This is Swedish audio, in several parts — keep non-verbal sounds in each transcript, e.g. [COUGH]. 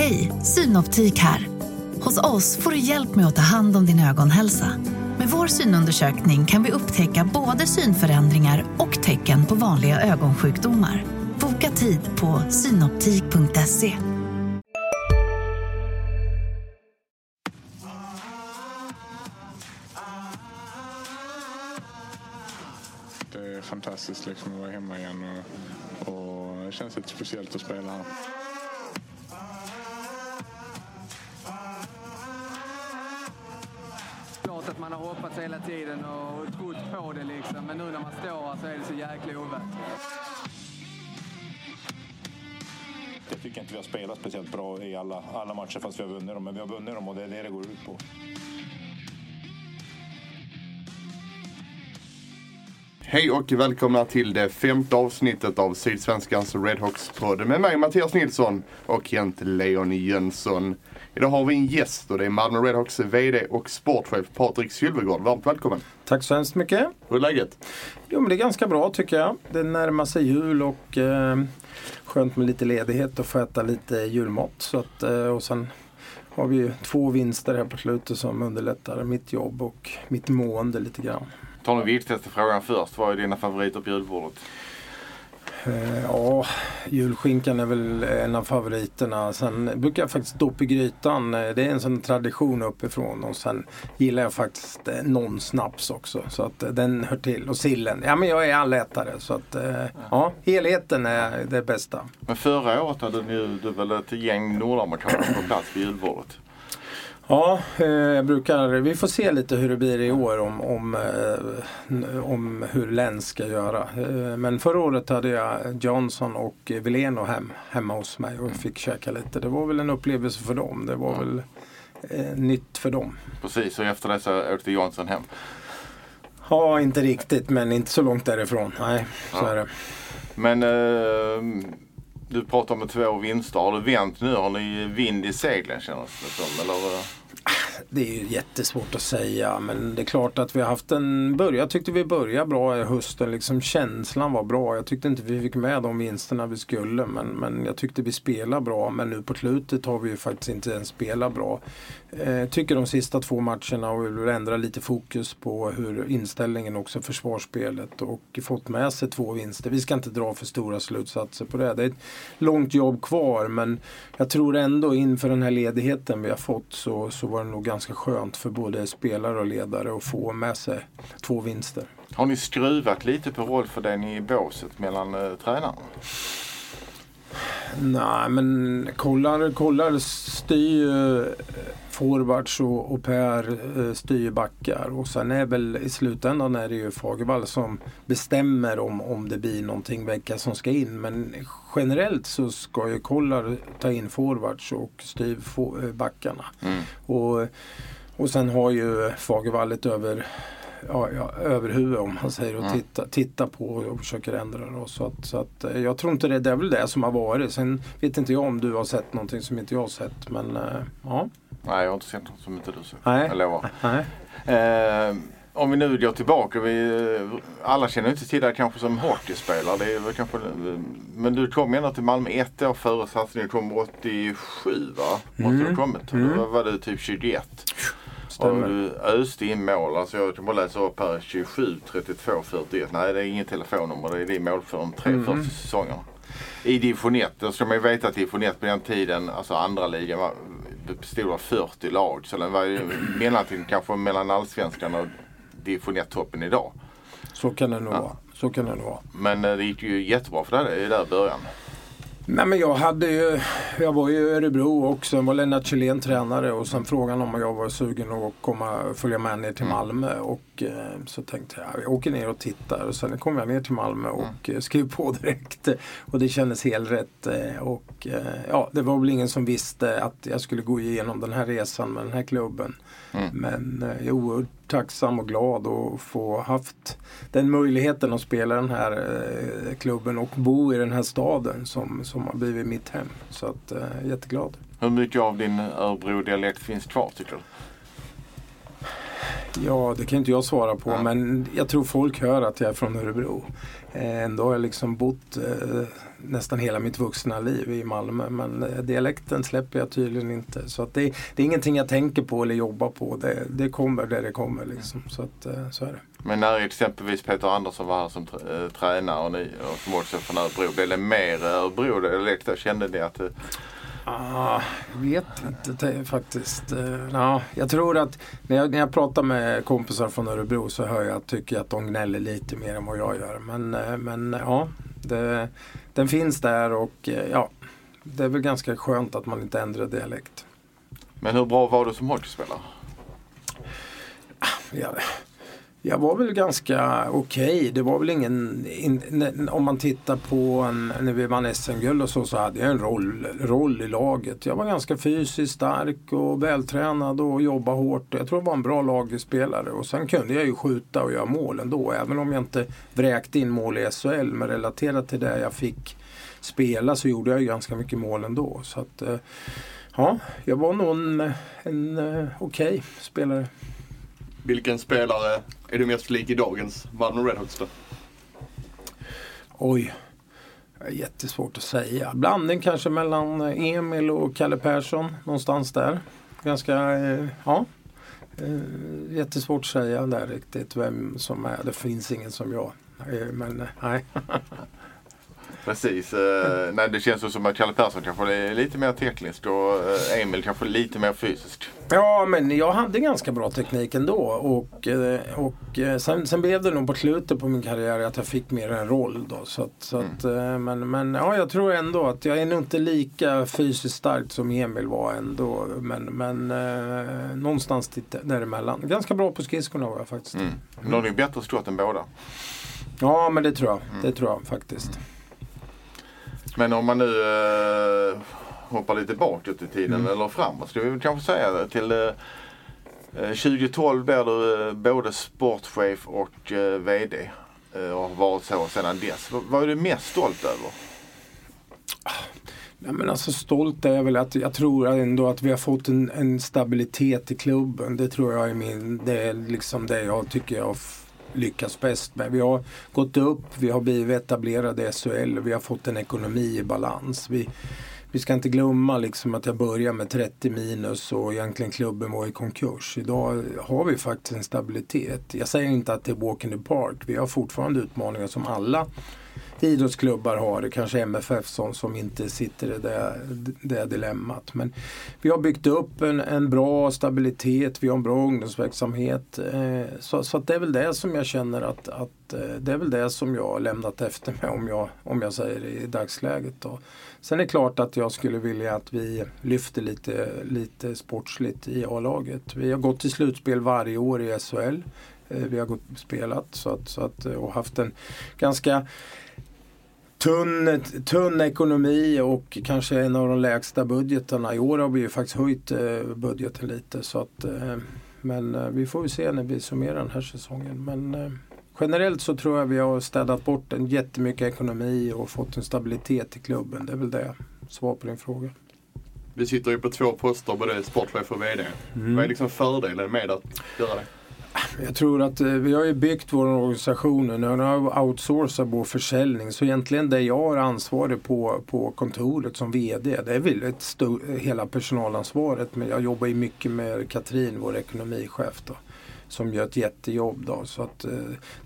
Hej, Synoptik här. Hos oss får du hjälp med att ta hand om din ögonhälsa. Med vår synundersökning kan vi upptäcka både synförändringar och tecken på vanliga ögonsjukdomar. Boka tid på synoptik.se. Det är fantastiskt liksom att vara hemma igen och, och det känns lite speciellt att spela här. Klart att man har hoppats hela tiden och trott på det liksom. Men nu när man står här så är det så jäkla ovärt. Jag tycker inte vi har spelat speciellt bra i alla, alla matcher fast vi har vunnit dem. Men vi har vunnit dem och det är det det går ut på. Hej och välkomna till det femte avsnittet av Sydsvenskans Redhawks-podd med mig Mattias Nilsson och Kent Leon Jönsson. Idag har vi en gäst och det är Malmö Redhawks VD och sportchef Patrik Sylvegård. Varmt välkommen! Tack så hemskt mycket. Hur är läget? Jo men det är ganska bra tycker jag. Det närmar sig jul och eh, skönt med lite ledighet och få äta lite julmat. Så att, eh, och sen har vi ju två vinster här på slutet som underlättar mitt jobb och mitt mående lite grann. Ta den viktigaste frågan först. Vad är dina favoriter på julbordet? Eh, ja, julskinkan är väl en av favoriterna. Sen brukar jag faktiskt dopp i grytan. Eh, Det är en sån tradition uppifrån. Och sen gillar jag faktiskt eh, någon snaps också. Så att den hör till. Och sillen. Ja men jag är allätare. Så att ja, helheten är det bästa. Men förra året hade ni du väl ett gäng nordamerikaner på plats vid julbordet? Ja, eh, jag brukar, vi får se lite hur det blir i år om, om, eh, om hur Len ska göra. Eh, men förra året hade jag Johnson och Veleno hem, hemma hos mig och fick käka lite. Det var väl en upplevelse för dem. Det var väl eh, nytt för dem. Precis, och efter det så åkte Jansson hem. Ja, inte riktigt men inte så långt därifrån. Nej, så Ja. är det. Men eh, du pratar om två vinster. Har du vänt nu? Har ni vind i seglen känns det som? Eller? Det är ju jättesvårt att säga men det är klart att vi har haft en början. Jag tyckte vi började bra i hösten. Liksom känslan var bra. Jag tyckte inte vi fick med de vinsterna vi skulle men, men jag tyckte vi spelade bra. Men nu på slutet har vi ju faktiskt inte ens spelat bra. Eh, tycker de sista två matcherna och vill ändra lite fokus på hur inställningen också försvarsspelet och fått med sig två vinster. Vi ska inte dra för stora slutsatser på det. Det är ett långt jobb kvar men jag tror ändå inför den här ledigheten vi har fått så, så var det nog ganska skönt för både spelare och ledare att få med sig två vinster. Har ni skruvat lite på rollfördelningen i båset mellan eh, tränarna? Nej men kollar, kollar styr ju forwards och, och Per eh, styr backar och sen är väl i slutändan är det ju Fagervall som bestämmer om, om det blir någonting vilka som ska in men generellt så ska ju Kollar ta in forwards och styr eh, backarna. Mm. Och, och sen har ju Fagervall ett över, ja, ja, överhuvud om man säger och Mm. titta, titta på och försöker ändra det. Så att, så att, eh, jag tror inte det, det är väl det som har varit. Sen vet inte jag om du har sett någonting som inte jag har sett. Men eh, ja. Nej, jag har inte sett något som inte du sett. Nej. Jag lovar. Nej. Eh, om vi nu går tillbaka. Vi, eh, alla känner inte till dig kanske som hockeyspelare. Det är väl kanske, men du kom ändå till Malmö ett år före satsningen. Du kom 87 va? Måste du ha kommit. Då var du typ 21. Och Stämmer. du öste in mål. Alltså jag kan bara läsa upp här 27, 32, 41. Nej det är inget telefonnummer. Det är din mål för de tre första säsongerna. I division 1, då ska man ju veta att division 1 på den tiden, alltså andra ligan bestod av 40 lag. Så den var ju mellantiden kanske mellan allsvenskan och division 1-toppen idag. Så kan det nog Ja. vara. Så kan det nog vara. Men eh, det gick ju jättebra för dig i början. Nej men jag hade ju, jag var ju i Örebro och sen var Lennart Kjellén tränare och sen frågan om jag var sugen att komma, följa med ner till Malmö. Och eh, så tänkte jag, jag åker ner och tittar. Och sen kom jag ner till Malmö och eh, skrev på [LAUGHS] direkt. Och det kändes helt rätt eh, och ja, det var väl ingen som visste att jag skulle gå igenom den här resan med den här klubben. Men eh, jag är oerhört tacksam och glad att få haft den möjligheten att spela den här eh, klubben och bo i den här staden som, som har blivit mitt hem. Så att, eh, jätteglad. Hur mycket av din Örebro-dialekt finns kvar tycker du? Ja, det kan inte jag svara på. Ja. Men jag tror folk hör att jag är från Örebro. Eh, ändå har jag liksom bott eh, nästan hela mitt vuxna liv i Malmö. Men eh, dialekten släpper jag tydligen inte. Så att det, det är ingenting jag tänker på eller jobbar på. Det, det kommer där det kommer. Liksom. Så, att, eh, så är det. Men när exempelvis Peter Andersson var här som trä- tränare och, ni, och som också är från Örebro. Blev det mer Örebro dialekt? Kände ni att Ah, jag vet inte det, faktiskt. Eh, ja, jag tror att när jag, när jag pratar med kompisar från Örebro så hör jag, tycker jag att de gnäller lite mer än vad jag gör. Men, eh, men ja, det, den finns där och eh, ja, det är väl ganska skönt att man inte ändrar dialekt. Men hur bra var du som hockeyspelare? Jag, jag var väl ganska okej. Det var väl ingen, in, om man tittar på en, när vi vann SM-guld och så, så hade jag en roll, roll i laget. Jag var ganska fysiskt stark och vältränad och jobbade hårt. Jag tror jag var en bra lagspelare och sen kunde jag ju skjuta och göra mål ändå. Även om jag inte vräkte in mål i SHL. Men relaterat till det jag fick spela så gjorde jag ju ganska mycket mål ändå. Så att, eh, ja, jag var nog en, en okej okej spelare. Vilken spelare är du mest lik i dagens Malmö Redhawks då? Oj, det är jättesvårt att säga. Blandning kanske mellan eh, Emil och Kalle Persson. Någonstans där. Ganska, eh, ja. Eh, jättesvårt att säga där riktigt vem som är. Det finns ingen som jag. Men nej. [LAUGHS] Precis. Eh, nej, det känns ju som att Kalle Persson kanske är lite mer tekniskt och eh, Emil kanske lite mer fysiskt. Ja, men jag hade ganska bra teknik ändå. Och, eh, och sen, sen blev det nog på slutet på min karriär att jag fick mer en roll då. Så att, så att, eh, men, men ja, jag tror ändå att jag är nog inte lika fysiskt stark som Emil var ändå. Men, men eh, någonstans däremellan. Ganska bra på skridskorna var jag faktiskt. Mm. Har ni bättre skott än båda. Ja, men det tror jag. Det tror jag faktiskt. Men om man nu eh, hoppar lite bakåt i tiden eller framåt. Ska vi kanske säga det. Till eh, eh, 2012 blir du eh, både sportchef och eh, VD. Eh, och har varit så sedan dess. Vad är du mest stolt över? Ja, men alltså stolt är jag väl att jag tror ändå att vi har fått en, en stabilitet i klubben. Det tror jag är min, det är liksom det jag tycker jag lyckas bäst med. Vi har gått upp, vi har blivit etablerade i SHL och vi har fått en ekonomi i balans. Vi, vi ska inte glömma liksom att jag började med 30 minus och egentligen klubben var i konkurs. Idag har vi faktiskt en stabilitet. Jag säger inte att det är walk in the park. Vi har fortfarande utmaningar som alla idrottsklubbar har det, kanske MFF som, som inte sitter i det, det dilemmat. Men vi har byggt upp en, en bra stabilitet, vi har en bra ungdomsverksamhet. Eh, så så att det är väl det som jag känner att, att eh, det är väl det som jag har lämnat efter mig om jag, om jag säger det i dagsläget. Då. Sen är det klart att jag skulle vilja att vi lyfter lite, lite sportsligt i A-laget. Vi har gått till slutspel varje år i SHL. Eh, vi har gått spelat så att, så att, och haft en ganska tunn, tunn ekonomi och kanske en av de lägsta budgetarna. I år har vi ju faktiskt höjt eh, budgeten lite. Så att, eh, men eh, vi får väl se när vi summerar den här säsongen. Men generellt så tror jag vi har städat bort en jättemycket ekonomi och fått en stabilitet i klubben. Det är väl det. Svar på din fråga. Du sitter ju på två poster, både sportchef och VD. Vad är liksom fördelen med att göra det? Jag tror att eh, vi har ju byggt vår organisation nu. Nu har vi outsourcat vår försäljning. Så egentligen det jag har ansvarig på, på kontoret som VD. Det är väl ett stort, hela personalansvaret. Men jag jobbar ju mycket med Katrin, vår ekonomichef. Då, som gör ett jättejobb. Då, så att, eh,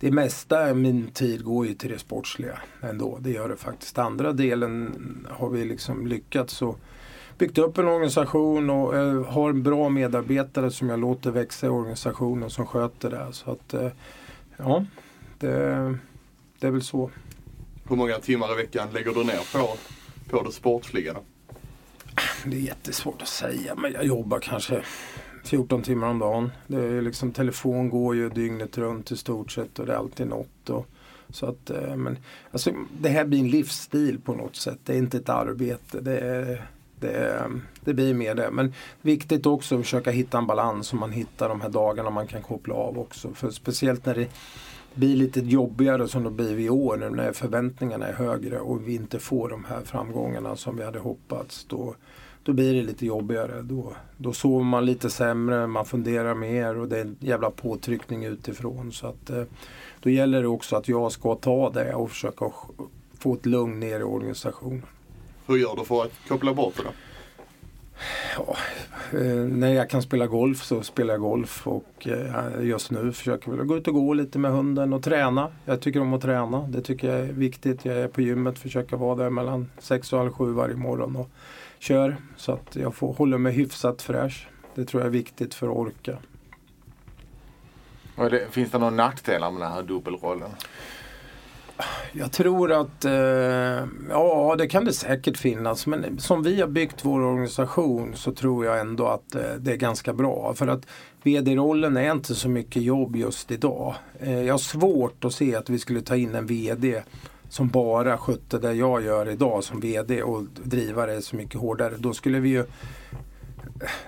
det mesta av min tid går ju till det sportsliga ändå. Det gör det faktiskt. Andra delen har vi liksom lyckats att byggt upp en organisation och eh, har bra medarbetare som jag låter växa i organisationen som sköter det. Så att, eh, ja, det, det är väl så. Hur många timmar i veckan lägger du ner på, på det sportsliga? Det är jättesvårt att säga men jag jobbar kanske 14 timmar om dagen. Det är liksom, telefon går ju dygnet runt i stort sett och det är alltid något. Och, så att, eh, men, alltså, det här blir en livsstil på något sätt. Det är inte ett arbete. Det, är, det, det blir mer det. Men viktigt också att försöka hitta en balans så man hittar de här dagarna man kan koppla av också. För speciellt när det blir lite jobbigare som det blir i år nu när förväntningarna är högre och vi inte får de här framgångarna som vi hade hoppats. Då, då blir det lite jobbigare. Då, då sover man lite sämre, man funderar mer och det är en jävla påtryckning utifrån. Så att, eh, då gäller det också att jag ska ta det och försöka få ett lugn ner i organisationen. Hur gör du för att koppla bort det då? Ja, eh, när jag kan spela golf så spelar jag golf och eh, just nu försöker jag gå ut och gå lite med hunden och träna. Jag tycker om att träna. Det tycker jag är viktigt. Jag är på gymmet, försöker vara där mellan sex och halv sju varje morgon och kör så att jag får hålla mig hyfsat fräsch. Det tror jag är viktigt för att orka. Det, finns det några nackdelar med den här dubbelrollen? Jag tror att, eh, ja det kan det säkert finnas. Men som vi har byggt vår organisation så tror jag ändå att eh, det är ganska bra. För att VD-rollen är inte så mycket jobb just idag. Eh, jag har svårt att se att vi skulle ta in en VD som bara skötte det jag gör idag som VD och driva det så mycket hårdare. Då skulle vi ju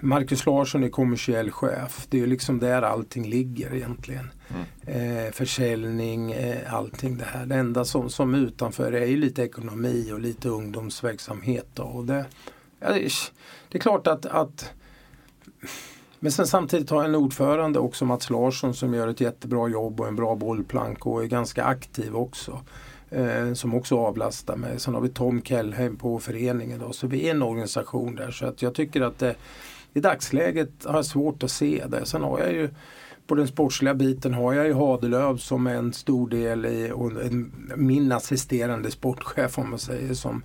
Marcus Larsson är kommersiell chef. Det är ju liksom där allting ligger egentligen. Mm. Eh, försäljning, eh, allting det här. Det enda som, som utanför är ju lite ekonomi och lite ungdomsverksamhet. Då. Och det, ja, det är klart att, att men sen samtidigt har jag en ordförande också, Mats Larsson, som gör ett jättebra jobb och en bra bollplank och är ganska aktiv också. Eh, som också avlastar mig. Sen har vi Tom Kellheim på föreningen. Då, så vi är en organisation där. Så att jag tycker att det, i dagsläget har jag svårt att se det. Sen har jag ju på den sportsliga biten har jag ju Hadelöv som är en stor del i och en, min assisterande sportchef om man säger som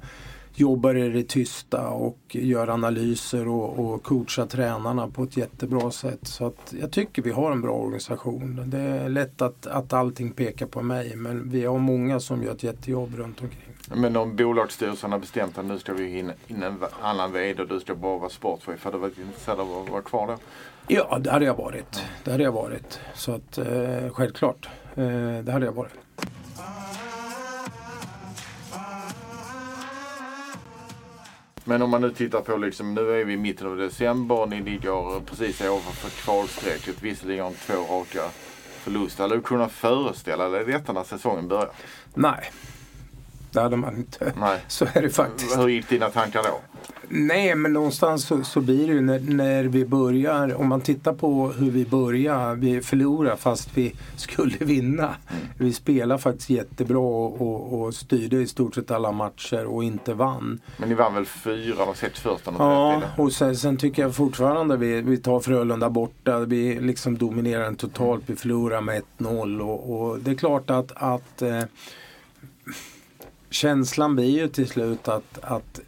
jobbar i det tysta och gör analyser och, och coachar tränarna på ett jättebra sätt. Så att jag tycker vi har en bra organisation. Det är lätt att, att allting pekar på mig men vi har många som gör ett jättejobb runt omkring. Men om bolagsstyrelsen har bestämt att nu ska vi in, in en annan VD och du ska bara vara sportchef. Hade du varit intresserad av att vara kvar då? Ja, det hade jag varit. Det hade jag varit. Så att eh, självklart. Eh, det hade jag varit. Men om man nu tittar på liksom, nu är vi i mitten av december. Ni ligger precis ovanför kvalstrecket. Visserligen två raka förluster. Hade du kunnat föreställa dig detta när säsongen börjar? Nej, det hade man inte. Nej. [LAUGHS] Så är det faktiskt. Hur gick dina tankar då? Nej, men någonstans så, så blir det ju när, när, vi börjar. Om man tittar på hur vi börjar. Vi förlorar fast vi skulle [LAUGHS] vinna. Mm. Vi spelar faktiskt jättebra och, och, och, styrde i stort sett alla matcher och inte vann. Men ni vann väl fyra och sex första? Ja, och sen, sen, tycker jag fortfarande vi, vi tar Frölunda borta. Vi liksom dominerar den totalt. Vi förlorar med 1-0 och, och, det är klart att, att eh, känslan blir ju till slut att, att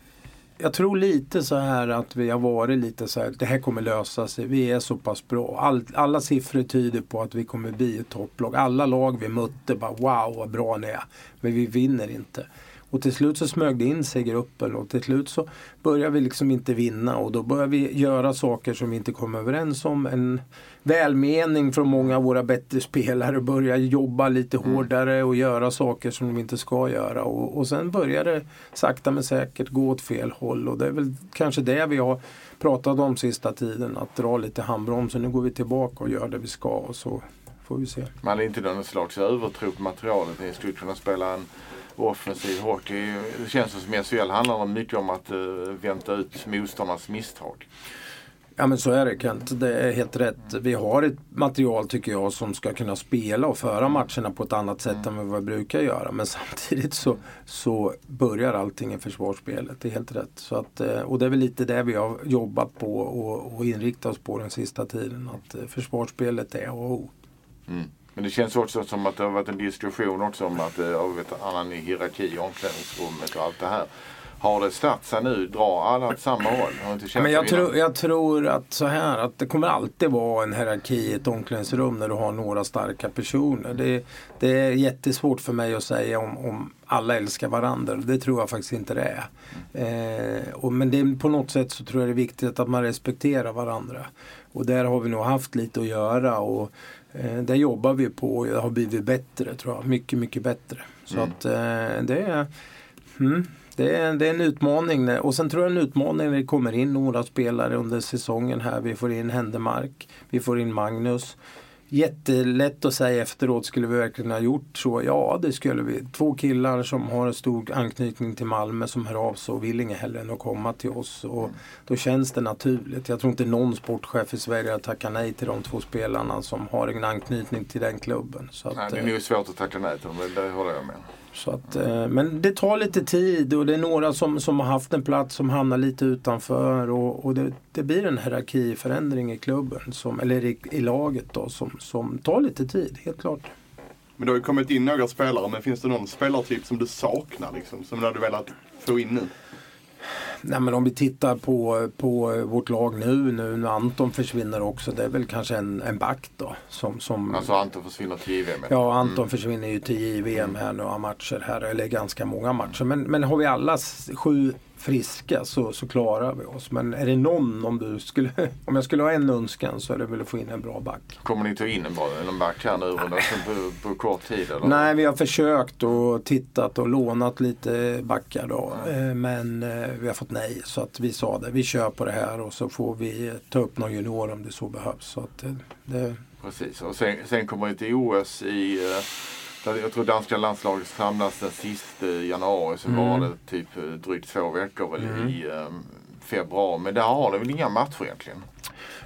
jag tror lite så här att vi har varit lite så här, det här kommer lösa sig. Vi är så pass bra. All, alla siffror tyder på att vi kommer bli ett topplag. Alla lag vi mötte bara wow vad bra ni är. Men vi vinner inte. Och till slut så smög det in sig i gruppen och till slut så börjar vi liksom inte vinna och då börjar vi göra saker som vi inte kommer överens om. En välmening från många av våra bättre spelare börja jobba lite mm. hårdare och göra saker som de inte ska göra. Och, och sen börjar det sakta men säkert gå åt fel håll och det är väl kanske det vi har pratat om sista tiden. Att dra lite handbromsen. Nu går vi tillbaka och gör det vi ska och så får vi se. Man är inte någon slags övertro på materialet. Ni skulle kunna spela en offensiv hockey. Det känns som i SHL handlar det mycket om att uh, vänta ut motståndarnas misstag. Ja men så är det Kent, det är helt rätt. Vi har ett material tycker jag som ska kunna spela och föra matcherna på ett annat sätt mm. än vad vi brukar göra. Men [LAUGHS] samtidigt så, så börjar allting i försvarsspelet, det är helt rätt. Så att, eh, och det är väl lite det vi har jobbat på och, och inriktat oss på den sista tiden. Att eh, försvarsspelet är A och O. Mm. Men det känns också som att det har varit en diskussion också om att har varit en annan hierarki i omklädningsrummet och allt det här. Har det satt sig nu? Drar alla åt samma håll? Har inte Men jag, tro, jag tror att så här att det kommer alltid vara en hierarki i ett omklädningsrum när du har några starka personer. Det, det är jättesvårt för mig att säga om, om alla älskar varandra. Det tror jag faktiskt inte det är. Eh, och, men det, på något sätt så tror jag det är viktigt att man respekterar varandra. Och där har vi nog haft lite att göra. Och, Eh, det jobbar vi på och har blivit bättre tror jag. Mycket, mycket bättre. Så mm. att eh, det är mm, det är, det är en utmaning. Och sen tror jag en utmaning när det kommer in några spelare under säsongen här. Vi får in Händemark, vi får in Magnus. Jättelätt att säga efteråt, skulle vi verkligen ha gjort så? Ja, det skulle vi. Två killar som har en stor anknytning till Malmö som hör av sig och vill inget hellre än att komma till oss. Och då känns det naturligt. Jag tror inte någon sportchef i Sverige har tackat nej till de två spelarna som har en anknytning till den klubben. Så att, Nej, det är eh, nog svårt att tacka nej till dem, det håller jag med så att, eh, men det tar lite tid och det är några som, som har haft en plats som hamnar lite utanför och, och det, det blir en hierarkiförändring i klubben, som, eller i, i laget då, som, som tar lite tid, helt klart. Men det har ju kommit in några spelare, men finns det någon spelartyp som du saknar liksom? Som du hade velat få in nu? Nej, men om vi tittar på, på vårt lag nu, nu när Anton försvinner också, det är väl kanske en, en back då. Som, som, Alltså Anton försvinner till JVM. Ja, Anton försvinner ju till JVM här några matcher här, eller ganska många matcher. Men, men har vi alla sju friska så, så klarar vi oss. Men är det någon, om, du skulle, [LAUGHS] om jag skulle ha en önskan så är det väl att få in en bra back. Kommer ni ta in en, bra, en back här nu på, på kort tid? Eller? Nej, vi har försökt och tittat och lånat lite backar då. Eh, Men eh, vi har fått nej. Så att vi sa det, vi kör på det här och så får vi ta upp någon junior om det så behövs. Så att eh, det, Precis, och sen, sen kommer det till OS i, jag tror danska landslaget samlas den sista januari. Så Mm. var det typ eh, drygt två veckor väl i eh, februari. Men där har ni väl inga matcher egentligen?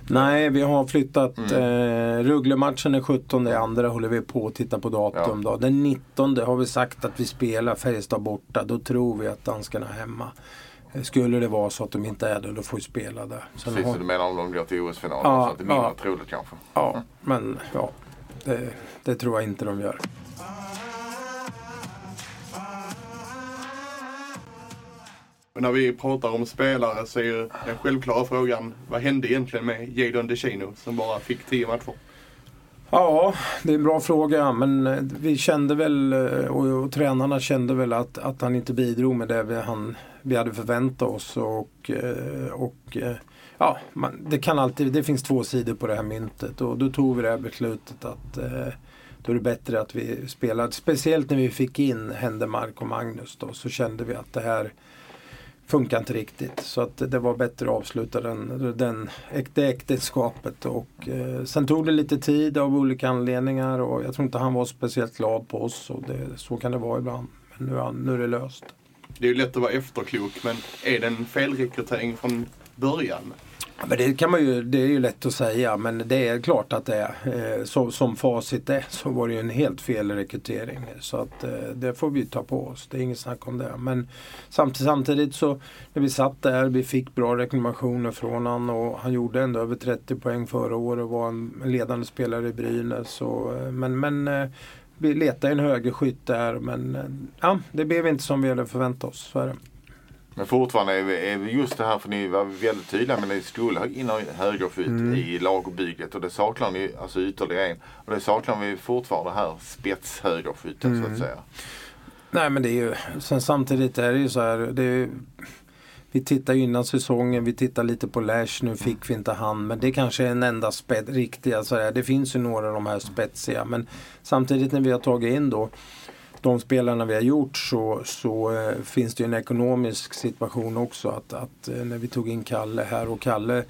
Nej, vi har flyttat. Mm. Eh, Rögle-matchen är 17 andra håller vi på att titta på datum. Då. Den 19 har vi sagt att vi spelar Färjestad borta. Då tror vi att danskarna är hemma. Eh, Skulle det vara så att de inte är det, då får vi spela där. Sen Precis, har- du menar om de går till OS-finalen? Ja, så att det är mindre ja. troligt kanske? Ja, men ja. Det, det tror jag inte de gör. Och när vi pratar om spelare så är ju den självklara frågan, vad hände egentligen med Jadon DeChino som bara fick 10 matcher? Ja, det är en bra fråga. Men eh, vi kände väl eh, och, och tränarna kände väl att, att han inte bidrog med det vi, han, vi hade förväntat oss. Och, eh, och ja, man, det, kan alltid, det finns två sidor på det här myntet. Och då tog vi det här beslutet att då är det bättre att vi spelar. Speciellt när vi fick in Händemark och Magnus då, så kände vi att det här funkar inte riktigt. Så att det var bättre att avsluta den, den, det äktenskapet. Och, eh, sen tog det lite tid av olika anledningar och jag tror inte han var speciellt glad på oss. Och det, så kan det vara ibland. Men nu, är nu är det löst. Det är ju lätt att vara efterklok, men är det en felrekrytering från början? Men det, kan man ju, det är ju lätt att säga men det är klart att det är. Eh, så, som facit är så var det ju en helt fel rekrytering. Så att eh, det får vi ta på oss. Det är inget snack om det. Men samtidigt, samtidigt så när vi satt där, vi fick bra rekommendationer från han och han gjorde ändå över 30 poäng förra året och var en ledande spelare i Brynäs. Och, eh, men men eh, vi letade en högerskytt där men eh, ja, det blev inte som vi hade förväntat oss. Så. Men fortfarande är vi, just det här, för ni var väldigt tydliga med att ni skulle ha in en högerskytt Mm. i lagbygget och det saknar ni alltså ytterligare en. Och det saknar vi fortfarande här, spetshögerskytten så Mm. att säga. Nej men det är ju, sen samtidigt är det ju så här. Det är, vi tittar ju innan säsongen, vi tittar lite på Lash, nu fick vi inte han. Men det kanske är en enda spet, riktiga så här. Det finns ju några av de här spetsiga. Men samtidigt när vi har tagit in då de spelarna vi har gjort så, så eh, finns det ju en ekonomisk situation också. Att, att eh, när vi tog in Kalle här och Kalle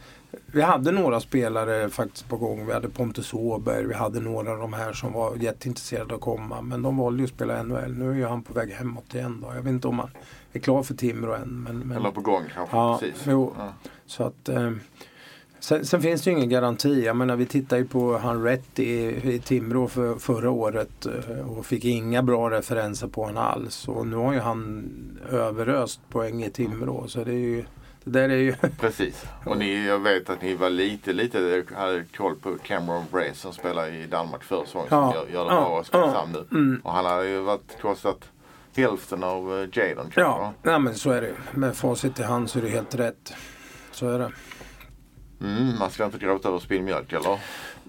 vi hade några spelare faktiskt på gång. Vi hade Pontus Åberg, vi hade några av de här som var jätteintresserade att komma. Men de valde ju att spela NHL. Nu är ju han på väg hemåt igen då. Jag vet inte om han är klar för Timrå än. Men, men... Eller på gång kanske. Ja, Precis. jo. Ja. Så att, eh, sen, sen finns det ju ingen garanti. Jag menar vi tittar ju på han Rätt i, i Timrå för, förra året eh, och fick inga bra referenser på honom alls. Och nu har ju han överöst poäng i Timrå. Så det är ju, det där är ju [LAUGHS] Precis. Och ni, jag vet att ni var lite, lite, hade koll på Cameron Bray som spelar i Danmark förra säsongen. Ja. Som gör, gör det Ja. bra i Oskarshamn nu. Mm. Och han hade ju varit, kostat hälften av uh, Jadon. Ja, nej, men så är det. Med facit i hand så är det helt rätt. Så är det. Mm, man ska inte gråta över spilld mjölk eller?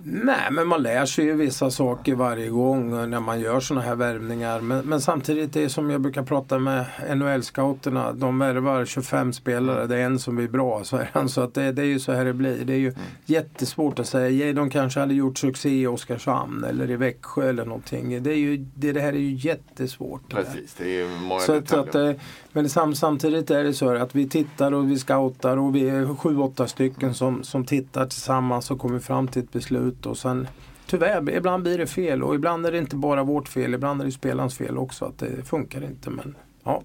Nej, men man lär sig ju vissa saker varje gång när man gör sådana här värvningar. Men, men samtidigt, det är som jag brukar prata med NHL-scouterna. De värvar 25 spelare, det är en som blir bra. Så, är det. så att det, det är ju så här det blir. Det är ju jättesvårt att säga. De kanske hade gjort succé i Oskarshamn eller i Växjö eller någonting. Det, är ju, det, det här är ju jättesvårt. Precis, det är ju många Så så att, eh, men sam, samtidigt är det så att vi tittar och vi scoutar och vi är sju, åtta stycken som, som tittar tillsammans och kommer fram till ett beslut och sen tyvärr, ibland blir det fel och ibland är det inte bara vårt fel, ibland är det spelarens fel också att det funkar inte. Men ja,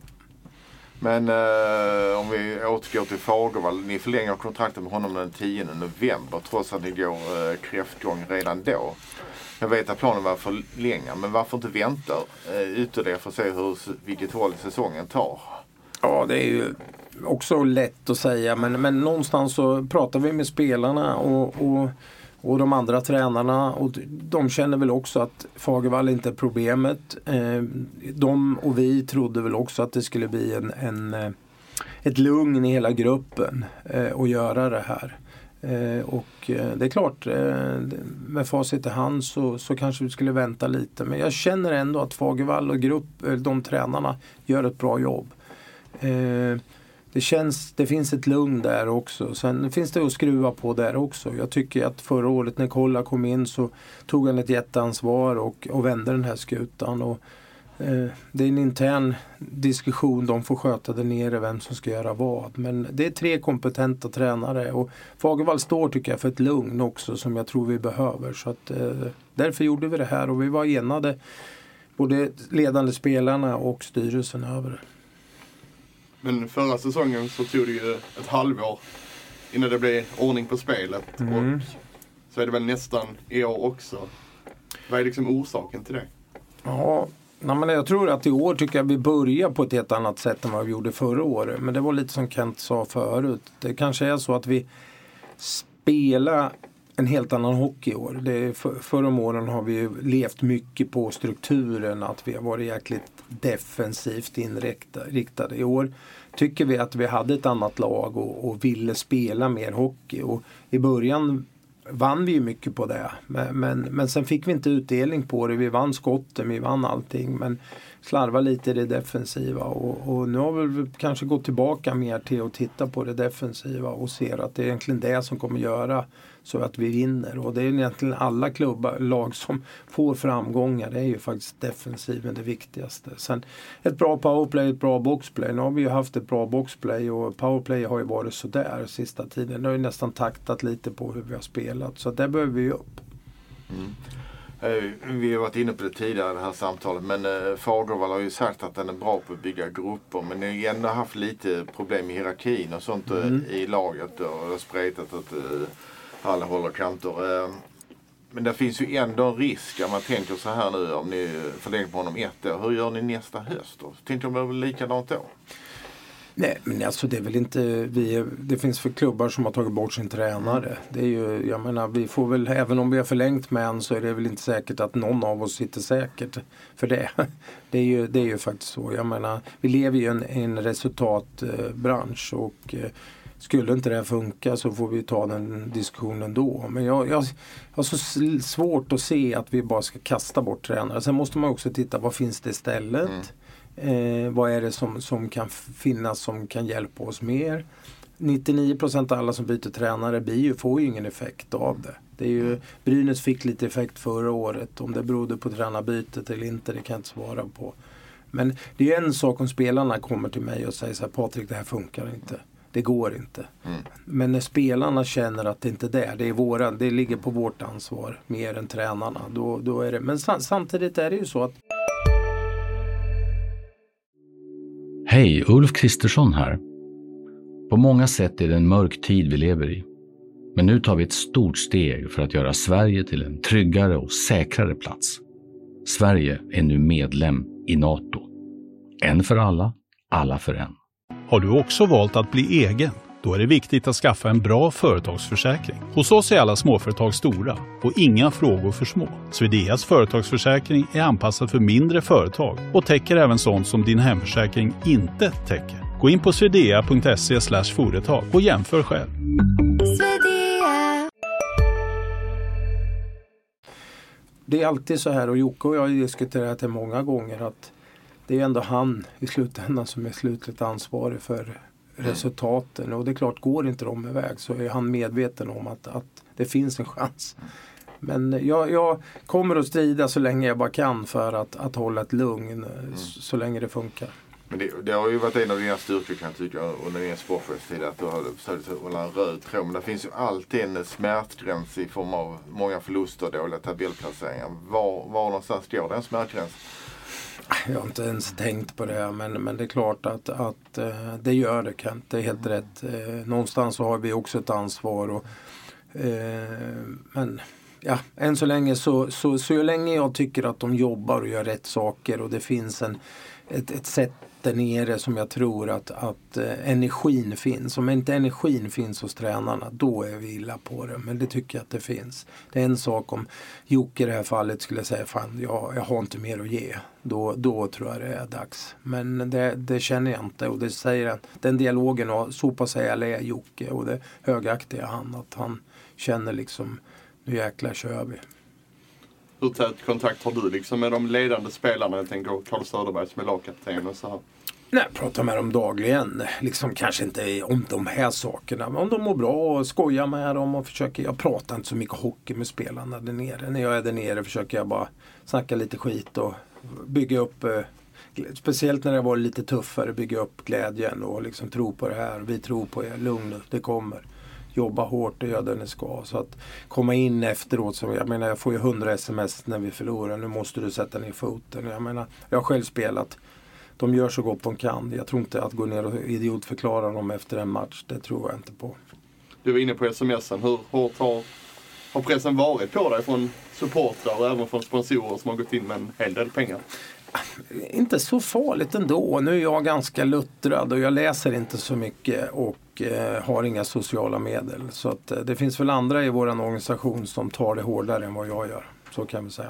Men eh, om vi återgår till Fagervall. Ni förlänger kontraktet med honom den 10 november trots att ni går eh, kräftgång redan då. Jag vet att planen var att förlänga men varför inte vänta eh, ytterligare för att se hur, vilket håll säsongen tar? Ja, det är ju också lätt att säga men, men någonstans så pratar vi med spelarna och, och, och de andra tränarna och de känner väl också att Fagervall inte är problemet. Eh, de och vi trodde väl också att det skulle bli en, en eh, ett lugn i hela gruppen eh, att göra det här. Och det är klart, med facit i hand så, så kanske vi skulle vänta lite. Men jag känner ändå att Fagervall och grupp, de tränarna gör ett bra jobb. Det, känns, det finns ett lugn där också. Sen finns det att skruva på där också. Jag tycker att förra året när Kolla kom in så tog han ett jätteansvar och, och vände den här skutan. Och, eh, det är en intern diskussion, de får sköta där nere vem som ska göra vad. Men det är tre kompetenta tränare och Fagervall står tycker jag för ett lugn också som jag tror vi behöver. Så att, eh, därför gjorde vi det här och vi var enade, både ledande spelarna och styrelsen över det. Men förra säsongen så tog det ju ett halvår innan det blev ordning på spelet. Mm. Och så är det väl nästan i år också. Vad är liksom orsaken till det? Ja, nej, men jag tror att i år tycker jag vi börjar på ett helt annat sätt än vad vi gjorde förra året. Men det var lite som Kent sa förut. Det kanske är så att vi spelar en helt annan hockey i år. Det är för, förra åren har vi ju levt mycket på strukturen, att vi har varit jäkligt defensivt inriktade. I år tycker vi att vi hade ett annat lag och, och ville spela mer hockey. Och I början vann vi ju mycket på det. Men, men, men sen fick vi inte utdelning på det. Vi vann skotten, vi vann allting. Men slarva lite i det defensiva. Och, och nu har vi kanske gått tillbaka mer till att titta på det defensiva och ser att det är egentligen det som kommer göra så att vi vinner. Och det är egentligen alla klubbar, lag som får framgångar. Det är ju faktiskt defensiven det viktigaste. Sen ett bra powerplay, ett bra boxplay. Nu har vi ju haft ett bra boxplay och powerplay har ju varit sådär sista tiden. Det har ju nästan taktat lite på hur vi har spelat. Så där behöver vi upp. Eh, Vi har varit inne på det tidigare i det här samtalet men eh, Fagervall har ju sagt att den är bra på att bygga grupper men ni har ju ändå haft lite problem i hierarkin och sånt eh, i laget och det har spretat åt alla håll och kanter. Eh, men det finns ju ändå en risk om man tänker så här nu om ni förlänger på honom ett år. Hur gör ni nästa höst då? Tänker ni väl likadant då? Nej men alltså det är väl inte vi, Det finns för klubbar som har tagit bort sin tränare. Det är ju, jag menar vi får väl, även om vi har förlängt med en så är det väl inte säkert att någon av oss sitter säkert för det. [LAUGHS] Det är ju, det är ju faktiskt så. Jag menar vi lever ju i en, en resultatbransch och eh, skulle inte det här funka så får vi ta den diskussionen då. Men jag, jag, jag har så svårt att se att vi bara ska kasta bort tränare. Sen måste man också titta vad finns det istället? Eh, vad är det som, som kan finnas som kan hjälpa oss mer? 99% av alla som byter tränare blir får ju ingen effekt av det. det är ju, Brynäs fick lite effekt förra året. Om det berodde på tränarbytet eller inte, det kan jag inte svara på. Men det är en sak om spelarna kommer till mig och säger så här, Patrik det här funkar inte. Det går inte. Men när spelarna känner att det inte är det, det, är våra, det ligger på vårt ansvar mer än tränarna. Då, då är det, men sam- samtidigt är det ju så att Hej, Ulf Kristersson här. På många sätt är det en mörk tid vi lever i. Men nu tar vi ett stort steg för att göra Sverige till en tryggare och säkrare plats. Sverige är nu medlem i Nato. En för alla, alla för en. Har du också valt att bli egen? Då är det viktigt att skaffa en bra företagsförsäkring. Hos oss är alla småföretag stora och inga frågor för små. Swedeas företagsförsäkring är anpassad för mindre företag och täcker även sånt som din hemförsäkring inte täcker. Gå in på swedea.se företag och jämför själv. det är alltid så här och Jocke och jag har diskuterat det många gånger att det är ändå han i slutändan som är slutligt ansvarig för resultaten. Och det är klart, går inte de iväg så är han medveten om att, att det finns en chans. Men jag, jag kommer att strida så länge jag bara kan för att, att hålla ett lugn eh, s- så länge det funkar. Men det, det har ju varit en av dina styrkor kan jag tycka under din sportchefstid att du har försökt hålla en röd tråd. Men det finns ju alltid en smärtgräns i form av många förluster och dåliga tabellplaceringar. Var, var någonstans går den smärtgränsen? Jag har inte ens tänkt på det men, men det är klart att, att eh, det gör det Kent. Det är helt rätt. Eh, någonstans så har vi också ett ansvar. Och, eh, men ja, än så länge så, så, så länge jag tycker att de jobbar och gör rätt saker och det finns en, ett, ett sätt där nere som jag tror att, att eh, energin finns. Om inte energin finns hos tränarna då är vi illa på det. Men det tycker jag att det finns. Det är en sak om Jocke i det här fallet skulle säga fan jag, jag har inte mer att ge. Då, då tror jag det är dags. Men det, det känner jag inte och det säger att den dialogen och så pass ärlig är Jocke och det högaktiga han att han känner liksom nu jäklar kör vi. Hur tät kontakt har du liksom med de ledande spelarna? Jag tänker Carl Söderberg som är lagkapten och så här. Nej, jag pratar med dem dagligen. Liksom kanske inte om de här sakerna. Men om de mår bra och skojar med dem och försöker. Jag pratar inte så mycket hockey med spelarna där nere. När jag är där nere försöker jag bara snacka lite skit och bygga upp eh, Speciellt när det var lite tuffare, bygga upp glädjen och liksom tro på det här. Vi tror på er, lugn nu, det kommer jobba hårt och göra det ni ska. Så att komma in efteråt, så, jag menar jag får ju hundra sms när vi förlorar, nu måste du sätta ner foten. Jag menar, jag har själv spelat. De gör så gott de kan. Jag tror inte att gå ner och idiotförklara dem efter en match, det tror jag inte på. Du var inne på smsen, hur hårt har, har pressen varit på dig från supportrar och även från sponsorer som har gått in med en hel del pengar? Inte så farligt ändå. Nu är jag ganska luttrad och jag läser inte så mycket och eh, har inga sociala medel. Så att, eh, det finns väl andra i vår organisation som tar det hårdare än vad jag gör. Så kan vi säga.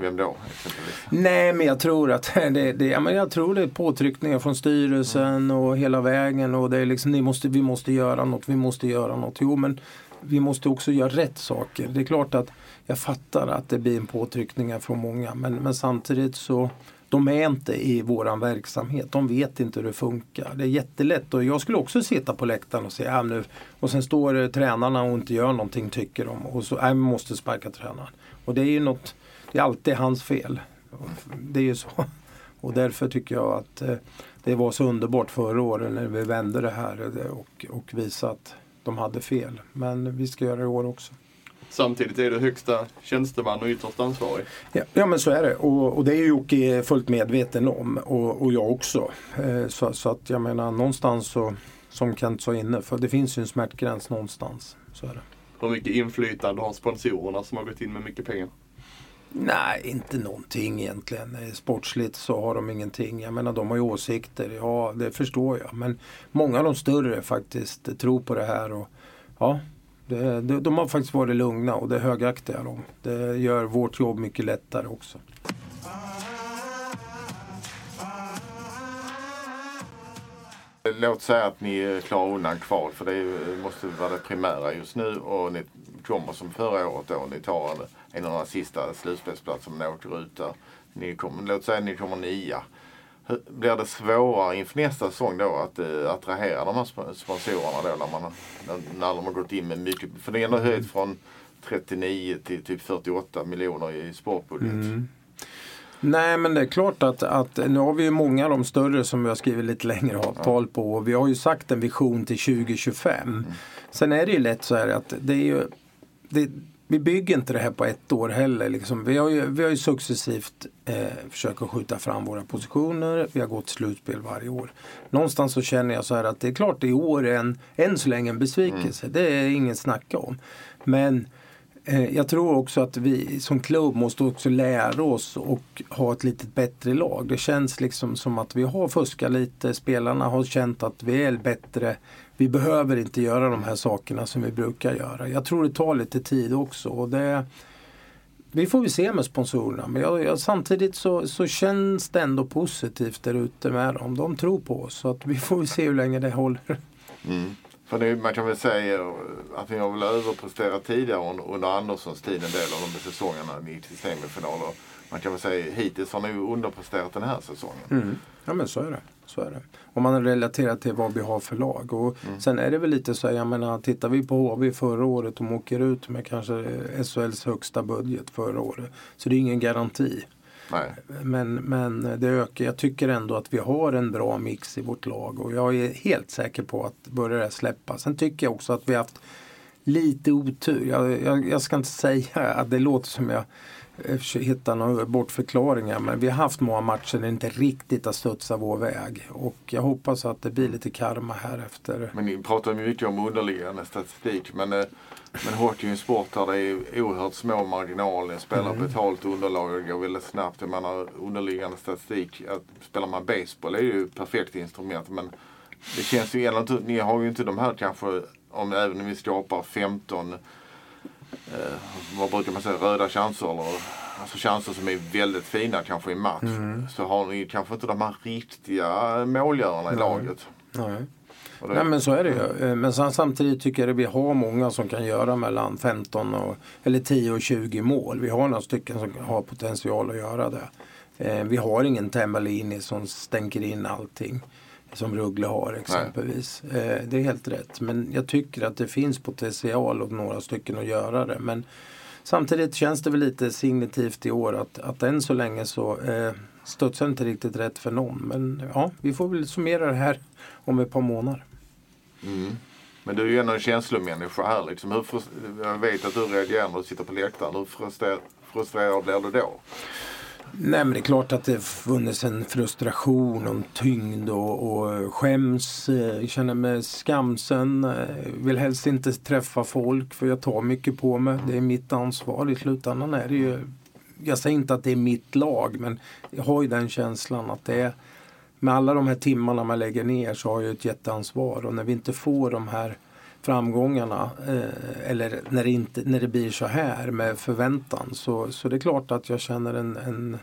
Vem då? Nej men jag tror att [LAUGHS] det, det, ja, men jag tror det är påtryckningar från styrelsen mm. och hela vägen och det är liksom, ni måste, vi måste göra något, vi måste göra något. Jo men vi måste också göra rätt saker. Det är klart att jag fattar att det blir en påtryckning från många men, men samtidigt så de är inte i våran verksamhet. De vet inte hur det funkar. Det är jättelätt och jag skulle också sitta på läktaren och säga äh, nu och sen står tränarna och inte gör någonting tycker de och så, äh, vi måste sparka tränaren. Och det är ju något, det är alltid hans fel. Det är ju så. Och därför tycker jag att eh, det var så underbart förra året när vi vände det här eh, och, och visade att de hade fel. Men vi ska göra det i år också. Samtidigt är du högsta tjänsteman och ytterst ansvarig. Ja, ja men så är det och, och det är Jocke fullt medveten om och, och jag också. Eh, så, så, att jag menar någonstans så, som Kent sa inne, för det finns ju en smärtgräns någonstans. Så är det. Hur mycket inflytande har sponsorerna som har gått in med mycket pengar? Nej, inte någonting egentligen. Sportsligt så har de ingenting. Jag menar de har ju åsikter, ja det förstår jag. Men många av de större faktiskt tror på det här. Och, ja, det, det, de har faktiskt varit lugna och det högaktiga. jag. Det gör vårt jobb mycket lättare också. Låt säga att ni klarar undan kval för det måste vara det primära just nu och ni kommer som förra året då. Ni tar en av de sista slutspelsplatserna ni åker ut där. Ni kommer, låt säga att ni kommer nia. Blir det svårare inför nästa säsong då att uh, attrahera de här sponsorerna då när, man, när, när de har gått in med mycket? För det är ändå höjt från 39 till typ 48 miljoner i sportbudget. Mm. Nej men det är klart att, att nu har vi ju många av de större som vi har skrivit lite längre avtal på. Och vi har ju sagt en vision till 2025. Mm. Sen är det ju lätt så här att det är ju det, vi bygger inte det här på ett år heller. Liksom. Vi, har ju, vi har ju successivt eh, försökt skjuta fram våra positioner. Vi har gått slutspel varje år. Någonstans så känner jag så här att det är klart i år är en, än så länge en besvikelse. Mm. Det är ingen snacka om. Men eh, jag tror också att vi som klubb måste också lära oss och ha ett lite bättre lag. Det känns liksom som att vi har fuskat lite. Spelarna har känt att vi är bättre vi behöver inte göra de här sakerna som vi brukar göra. Jag tror det tar lite tid också. Och det, vi får väl se med sponsorerna men jag, jag, samtidigt så, så känns det ändå positivt där ute med dem. De tror på oss så att vi får se hur länge det håller. Mm. För det, man kan väl säga att ni har väl överpresterat tidigare under Anderssons tid en del av de säsongerna i semifinaler. Man kan väl säga hittills har ni underpresterat den här säsongen. Mm. Ja men så är det. Så är det. Om man relaterar till vad vi har för lag. Och mm. Sen är det väl lite så, jag menar tittar vi på HV förra året, de åker ut med kanske SHLs högsta budget förra året. Så det är ingen garanti. Nej. Men, men det ökar. Jag tycker ändå att vi har en bra mix i vårt lag och jag är helt säker på att börja det släppa. Sen tycker jag också att vi har haft lite otur. Jag, jag, jag ska inte säga att det låter som jag hitta några bortförklaringar men vi har haft många matcher där det inte riktigt har studsat vår väg. Och jag hoppas att det blir lite karma här efter. Men ni pratar mycket om underliggande statistik men, eh, men hockey är en sport där det är oerhört små marginaler. Spelar Mm. betalt underlag och går väldigt snabbt. Jag menar underliggande statistik. Att spelar man baseball är ju ett perfekt instrument men det känns ju ändå inte, ni har ju inte de här kanske, om även om vi skapar 15 eh, vad brukar man säga, röda chanser eller alltså chanser som är väldigt fina kanske i match. Mm. Så har ni kanske inte de här riktiga målgörarna i Nej. laget. Nej. Det- Nej men så är det ju. Eh, Men samtidigt tycker jag att vi har många som kan göra mellan 15 och, eller 10 och 20 mål. Vi har några stycken som har potential att göra det. Eh, Vi har ingen Tembellini som stänker in allting. Som Ruggle har exempelvis. Eh, Det är helt rätt. Men jag tycker att det finns potential åt några stycken att göra det. Men samtidigt känns det väl lite signitivt i år att, att än så länge så eh, studsar inte riktigt rätt för någon. Men ja, vi får väl summera det här om ett par månader. Mm. Men du är ju ändå en känslomänniska här liksom. Hur jag vet att du reagerar när du sitter på läktaren. Hur frustrer- frustrerad blir du då? Nej men det är klart att det funnits en frustration och en tyngd och, och skäms. Eh, jag Känner mig skamsen. Eh, vill helst inte träffa folk för jag tar mycket på mig. Det är mitt ansvar. I slutändan är det ju jag säger inte att det är mitt lag men jag har ju den känslan att det är med alla de här timmarna man lägger ner så har jag ett jätteansvar och när vi inte får de här framgångarna eh, eller när det, inte, när det blir så här med förväntan så, så det är klart att jag känner en, en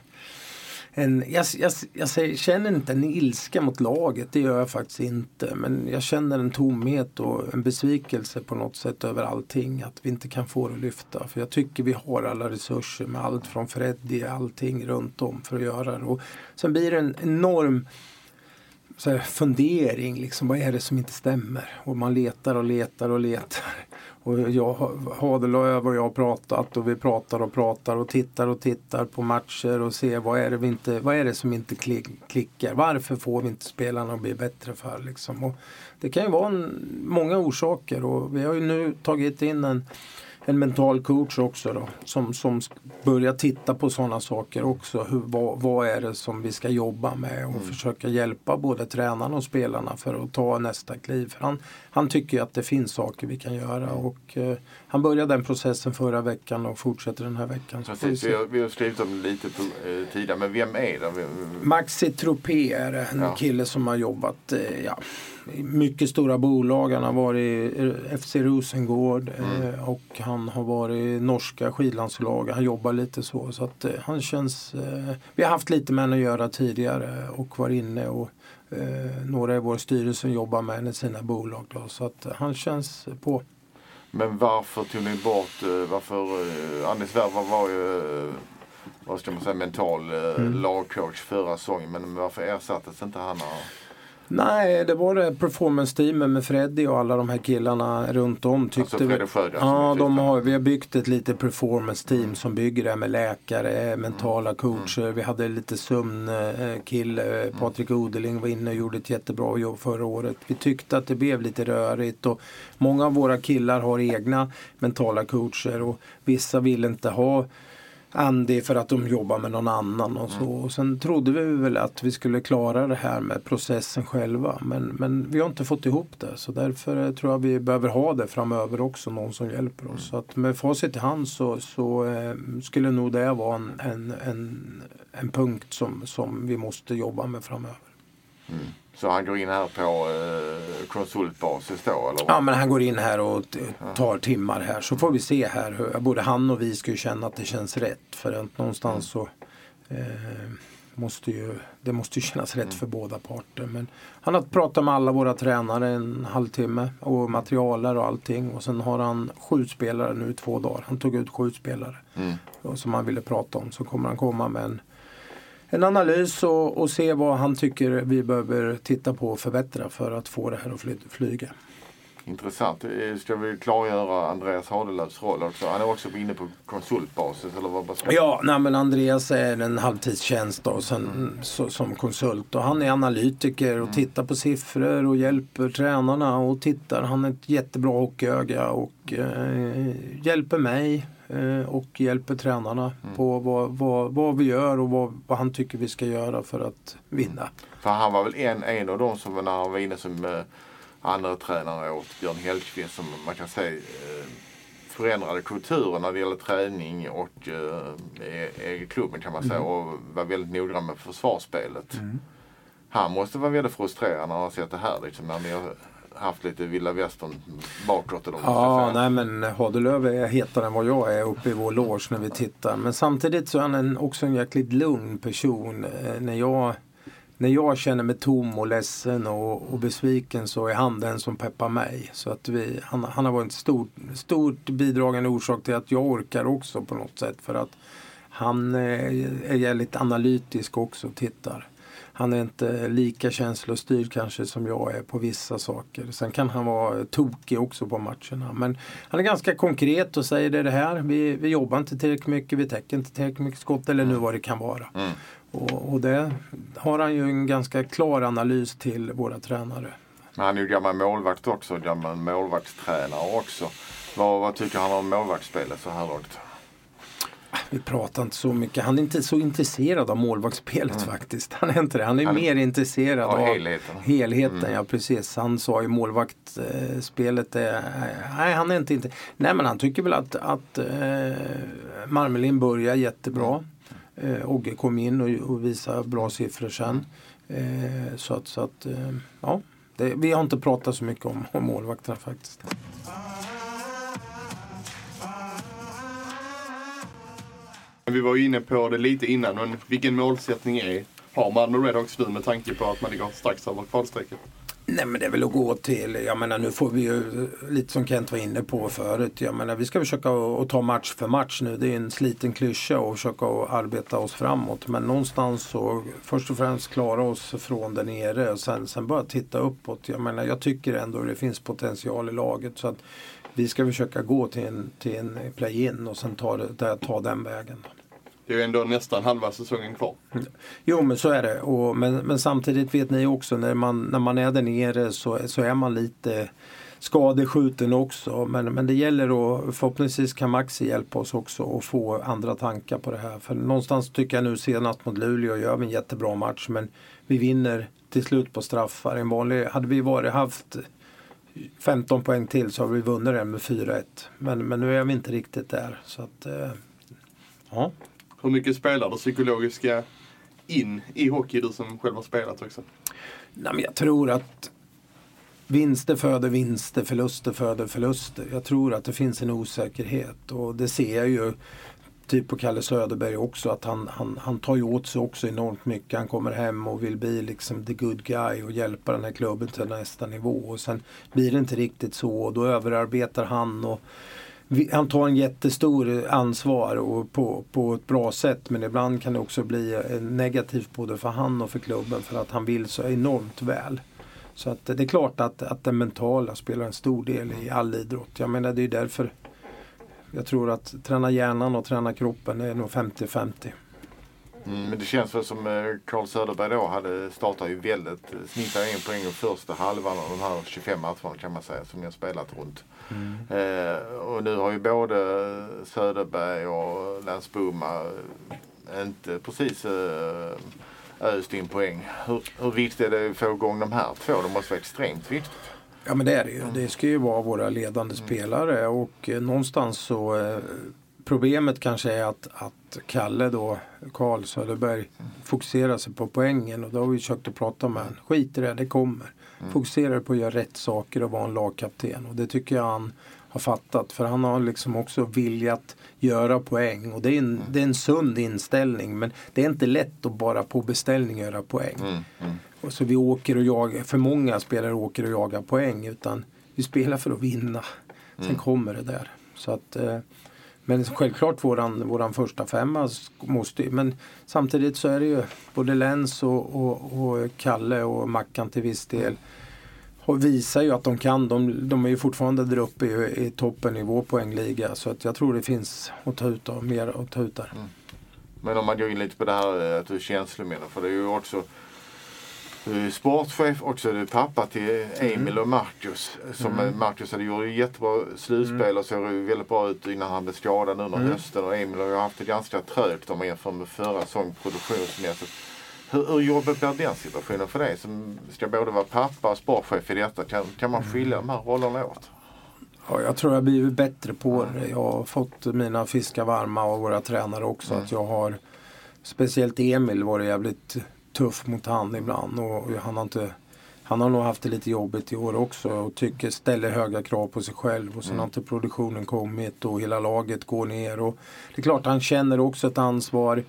en, jag, jag, jag säger, känner inte en ilska mot laget, det gör jag faktiskt inte. Men jag känner en tomhet och en besvikelse på något sätt över allting. Att vi inte kan få det att lyfta. För jag tycker vi har alla resurser med allt från Freddy, allting runt om för att göra det. Och sen blir det en enorm så här, fundering, liksom, vad är det som inte stämmer? Och man letar och letar och letar. Och jag, Hadelöv och jag har pratat och vi pratar och pratar och tittar och tittar på matcher och ser vad är det, vi inte, vad är det som inte klickar? Varför får vi inte spelarna att bli bättre för? Liksom? Och det kan ju vara en, många orsaker och vi har ju nu tagit in en en mental coach också då, som, som börjar titta på sådana saker också. Hur, vad, vad är det som vi ska jobba med och försöka hjälpa både tränarna och spelarna för att ta nästa kliv. För han, han tycker att det finns saker vi kan göra och eh, han började den processen förra veckan och fortsätter den här veckan. Precis, vi, har, vi har skrivit om det lite eh, tidigare. Men vem är det? Maxi Tropé är en Ja. kille som har jobbat eh, ja, mycket stora bolag. Han har varit i FC Rosengård eh, och han har varit norska skidlandslaget. Han jobbar lite så. så att, eh, han känns, eh, vi har haft lite med honom att göra tidigare och var inne och några i vår styrelse jobbar med honom i sina bolag. Då, så att han känns på. Men varför tog ni bort, varför, Anders Werver var ju, vad ska man säga, mental Mm. lagcoach förra säsongen. Men varför ersattes inte han? av- Nej, det var det performance-teamet med Freddy och alla de här killarna runt om. Tyckte Alltså Schröder som Ja, de har, vi har byggt ett litet performance-team som bygger det här med läkare, mentala coacher. Vi hade lite sömnkille, Patrik Odeling var inne och gjorde ett jättebra jobb förra året. Vi tyckte att det blev lite rörigt och många av våra killar har egna mentala coacher och vissa vill inte ha Andy för att de jobbar med någon annan och så. Och sen trodde vi väl att vi skulle klara det här med processen själva. Men, men vi har inte fått ihop det. Så därför tror jag vi behöver ha det framöver också. Någon som hjälper oss. Så att med facit i hand så, så eh, skulle nog det vara en, en, en, en punkt som, som vi måste jobba med framöver. Så han går in här på eh, konsultbasis då? Eller? vad? Ja men han går in här och tar timmar här så får vi se här. Hur, både han och vi ska ju känna att det känns rätt. För att någonstans så eh, måste ju, det måste ju kännas rätt för båda parter. Men han har pratat med alla våra tränare en halvtimme och materialer och allting. Och sen har han sju spelare nu i två dagar. Han tog ut sju spelare Mm. som han ville prata om. Så kommer han komma med en en analys och, och se vad han tycker vi behöver titta på och förbättra för att få det här att fly, flyga. Intressant. Eh, Ska vi klargöra Andreas Hadelövs roll också? Han är också inne på konsultbasis eller vad? ska- Ja, nej, men Andreas är en halvtidstjänst då, sen, så, som konsult. Och han är analytiker och tittar på siffror och hjälper tränarna och tittar. Han är ett jättebra hockeyöga och eh, hjälper mig och hjälper tränarna på vad, vad, vad vi gör och vad, vad han tycker vi ska göra för att vinna. För han var väl en, en av dem som när han var inne som eh, andra tränare åt Björn Hellkvist som man kan säga eh, förändrade kulturen när det gäller träning och eh, i, i klubben kan man säga och var väldigt noggrann med försvarsspelet. Han måste vara väldigt frustrerad när han har sett det här liksom när ni har haft lite vilda västern bakåt. Ja, nej men Hadelöv är hetare än vad jag är uppe i vår loge när vi tittar. Men samtidigt så är han en, också en jäkligt lugn person. Eh, när, jag, när jag känner mig tom och ledsen och, och besviken så är han den som peppar mig. Så att vi, han, han har varit en stor, stort bidragande orsak till att jag orkar också på något sätt. För att han eh, är jävligt analytisk också och tittar. Han är inte lika känslostyrd kanske som jag är på vissa saker. Sen kan han vara tokig också på matcherna. Men han är ganska konkret och säger det det här. Vi, vi jobbar inte tillräckligt mycket, vi täcker inte tillräckligt mycket skott eller nu vad det kan vara. Och, och det har han ju en ganska klar analys till våra tränare. Men han är ju gammal målvakt också, gammal målvaktstränare också. Vad, vad tycker han om målvaktsspelet så här långt? Vi pratar inte så mycket. Han är inte så intresserad av målvaktsspelet faktiskt. Han är inte det. Han är mer intresserad av av helheten. helheten. Ja precis. Han sa ju målvaktsspelet är... Nej han är inte inte... Nej men han tycker väl att, att eh, Marmelin börjar jättebra. Eh, Ogge kom in och, och visade bra siffror sen. Eh, så att, så att eh, ja. Det, vi har inte pratat så mycket om, om målvakterna faktiskt. Vi var ju inne på det lite innan, men vilken målsättning är, har Malmö Redhawks nu med tanke på att man ligger strax över kvalstrecket? Nej men det är väl att gå till, jag menar nu får vi ju lite som Kent var inne på förut. Jag menar vi ska försöka att ta match för match nu. Det är en sliten klyscha och försöka att arbeta oss framåt. Men någonstans så först och främst klara oss från där nere och sen, sen bara titta uppåt. Jag menar jag tycker ändå det finns potential i laget. Så att vi ska försöka gå till en, till en play-in och sen ta, det, ta den vägen. Det är ju ändå nästan halva säsongen kvar. Jo men så är det. Och, men, men samtidigt vet ni också när man, när man är där nere så, så är man lite skadeskjuten också. Men, men det gäller att förhoppningsvis kan Maxi hjälpa oss också att få andra tankar på det här. För någonstans tycker jag nu senast mot Luleå gör vi en jättebra match men vi vinner till slut på straffar. En vanlig, hade vi varit haft 15 poäng till så har vi vunnit den med 4-1. Men, men nu är vi inte riktigt där. Så att, eh, ja. Hur mycket spelar det psykologiska in i hockey, du som själv har spelat också? Nej, men jag tror att vinster föder vinster, förluster föder förluster. Jag tror att det finns en osäkerhet och det ser jag ju typ på Kalle Söderberg också att han, han, han tar ju åt sig också enormt mycket. Han kommer hem och vill bli liksom the good guy och hjälpa den här klubben till nästa nivå. Och sen blir det inte riktigt så och då överarbetar han och han tar en jättestor ansvar och på, på ett bra sätt men ibland kan det också bli eh, negativt både för han och för klubben för att han vill så enormt väl. Så att det är klart att, att det mentala spelar en stor del i all idrott. Jag menar det är därför jag tror att träna hjärnan och träna kroppen är nog 50-50. Mm, men det känns väl som eh, Carl Söderberg då hade startat ju väldigt, eh, snittade en poäng i första halvan av de här 25 matcherna kan man säga som ni har spelat runt. Eh, och nu har ju både Söderberg och eh, inte precis eh, öst in poäng. Hur, hur viktigt är det att få igång de här två? Det måste vara extremt viktigt. Ja men det är det ju. Det ska ju vara våra ledande spelare och eh, någonstans så eh, Problemet kanske är att, att Kalle då, Karl Söderberg, fokuserar sig på poängen och då har vi försökt att prata med honom. Skit i det, det kommer. Fokusera på att göra rätt saker och vara en lagkapten och det tycker jag han har fattat. För han har liksom också viljat göra poäng och det är en, det är en sund inställning men det är inte lätt att bara på beställning göra poäng. Och så vi åker och jagar, för många spelare åker och jagar poäng utan vi spelar för att vinna. Sen kommer det där. Så att, eh, men självklart våran, våran första femma måste Men samtidigt så är det ju både Lens och, och, och Kalle och Mackan till viss del och visar ju att de kan. De, de är ju fortfarande där uppe i, i toppennivå poängliga. Så att jag tror det finns att ta ut av, mer att ta ut där. Mm. Men om man går in lite på det här eh, att du är känslomässig. För det är ju också du är sportchef också. Du är pappa till Emil mm. och Marcus. Som mm. Marcus hade gjort jättebra slutspel mm. och såg väldigt bra ut innan han blev skadad nu under mm. hösten. Och Emil har ju haft det ganska trögt om man jämför med förra säsongen produktionsmässigt. Hur, hur jobbigt blir den situationen för dig som ska både vara pappa och sportchef i detta? Kan, kan man skilja de här rollerna åt? Ja, jag tror jag blivit bättre på det. Jag har fått mina fiskar varma av våra tränare också. Mm. Att jag har, speciellt Emil varit jävligt tuff mot han ibland. Och han, har inte, han har nog haft det lite jobbigt i år också och tycker, ställer höga krav på sig själv. Och sen mm. har inte produktionen kommit och hela laget går ner. Och det är klart han känner också ett ansvar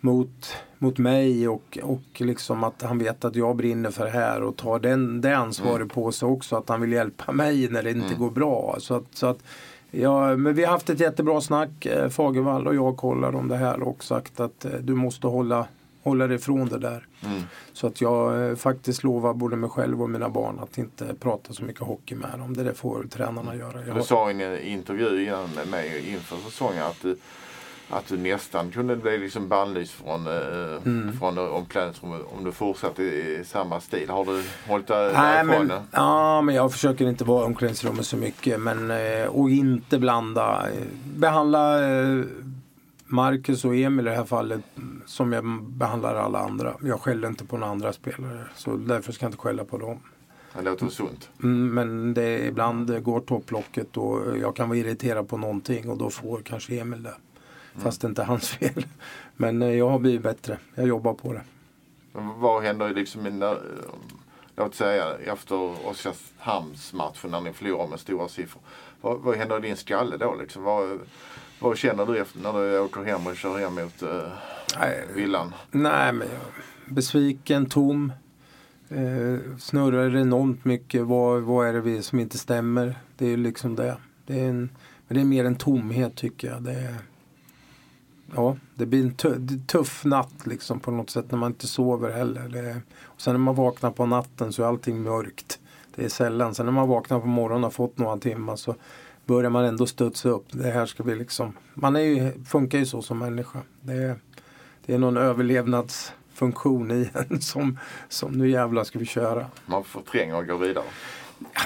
mot, mot mig och, och liksom att han vet att jag brinner för det här och tar den, det ansvaret mm. på sig också. Att han vill hjälpa mig när det inte mm. går bra. Så att, så att, ja, men vi har haft ett jättebra snack, eh, Fagervall och jag kollar om det här och sagt att eh, du måste hålla, hålla dig ifrån det där. Mm. Så att jag eh, faktiskt lovar både mig själv och mina barn att inte prata så mycket hockey med dem. Det får tränarna göra. Jag du sa i en intervju innan med mig inför säsongen att du att du nästan kunde bli liksom bannlyst från, eh, mm. från omklädningsrummet om du fortsatte i samma stil. Har du hållit dig Nej, men, Ja, men jag försöker inte vara i omklädningsrummet så mycket. Men, eh, och inte blanda. Behandla eh, Marcus och Emil i det här fallet som jag behandlar alla andra. Jag skäller inte på några andra spelare. Så därför ska jag inte skälla på dem. Det låter sunt. Mm, men det, ibland går topplocket och jag kan vara irriterad på någonting och då får kanske Emil det. Fast det inte är hans [LAUGHS] fel. Men eh, jag har blivit bättre. Jag jobbar på det. vad händer liksom i, eh, låt säga efter Oskarshamnsmatchen när ni förlorar med stora siffror. Vad, vad händer i din skalle då liksom? Vad, vad känner du efter när du åker hem och kör hem mot nej, villan? Nej, men jag besviken, tom. Eh, snurrar enormt mycket. Vad, vad är det vi som inte stämmer? Det är liksom det. Det är, en, men det är mer en tomhet tycker jag. Det är, ja, det blir en tuff natt liksom på något sätt när man inte sover heller. Det, och sen när man vaknar på natten så är allting mörkt. Det är sällan. Sen när man vaknar på morgonen och har fått några timmar så börjar man ändå studsa upp. Det här ska vi liksom, man är ju, funkar ju så som människa. Det är, det är någon överlevnadsfunktion i en [LAUGHS] som, som nu jävlar ska vi köra. Man förtränger och går vidare.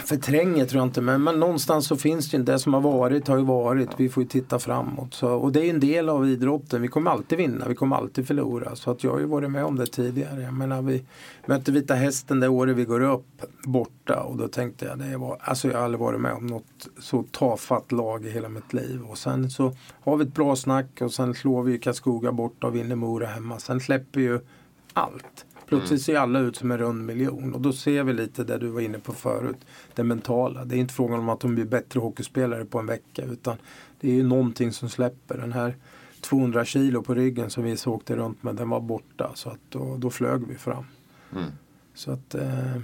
Förtränger tror jag inte men, men någonstans så finns det ju det som har varit har ju varit. Vi får ju titta framåt. Så, och det är en del av idrotten. Vi kommer alltid vinna, vi kommer alltid förlora. Så att jag har ju varit med om det tidigare. Jag menar vi mötte Vita Hästen det året vi går upp borta och då tänkte jag det var, alltså jag har aldrig varit med om något så tafatt lag i hela mitt liv. Och sen så har vi ett bra snack och sen slår vi Karlskoga borta och vinner Mora hemma. Sen släpper ju allt. Plötsligt mm. ser alla ut som en rund miljon och då ser vi lite det du var inne på förut. Det mentala. Det är inte frågan om att de blir bättre hockeyspelare på en vecka utan det är ju någonting som släpper. Den här 200 kilo på ryggen som vi åkte runt med den var borta så att då, då flög vi fram. Mm. Så att eh,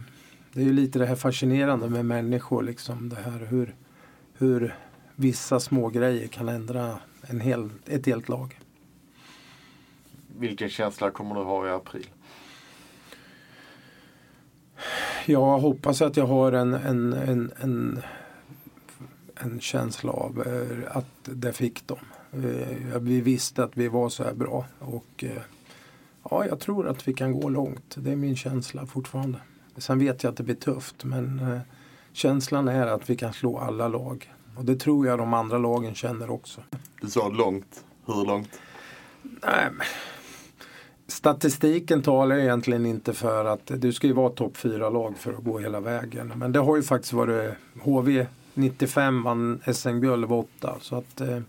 det är ju lite det här fascinerande med människor liksom det här hur, hur vissa små grejer kan ändra en hel, ett helt lag. Vilken känsla kommer du ha i april? Jag hoppas att jag har en, en, en, en, en känsla av eh, att det fick dem. Eh, vi visste att vi var så här bra och eh, ja, jag tror att vi kan gå långt. Det är min känsla fortfarande. Sen vet jag att det blir tufft men känslan är att vi kan slå alla lag. Och det tror jag de andra lagen känner också. Du sa långt. Hur långt? Nej, Statistiken talar egentligen inte för att du ska ju vara topp fyra lag för att gå hela vägen. Men det har ju faktiskt varit HV 95 vann SM-guld var 8. Så att eh,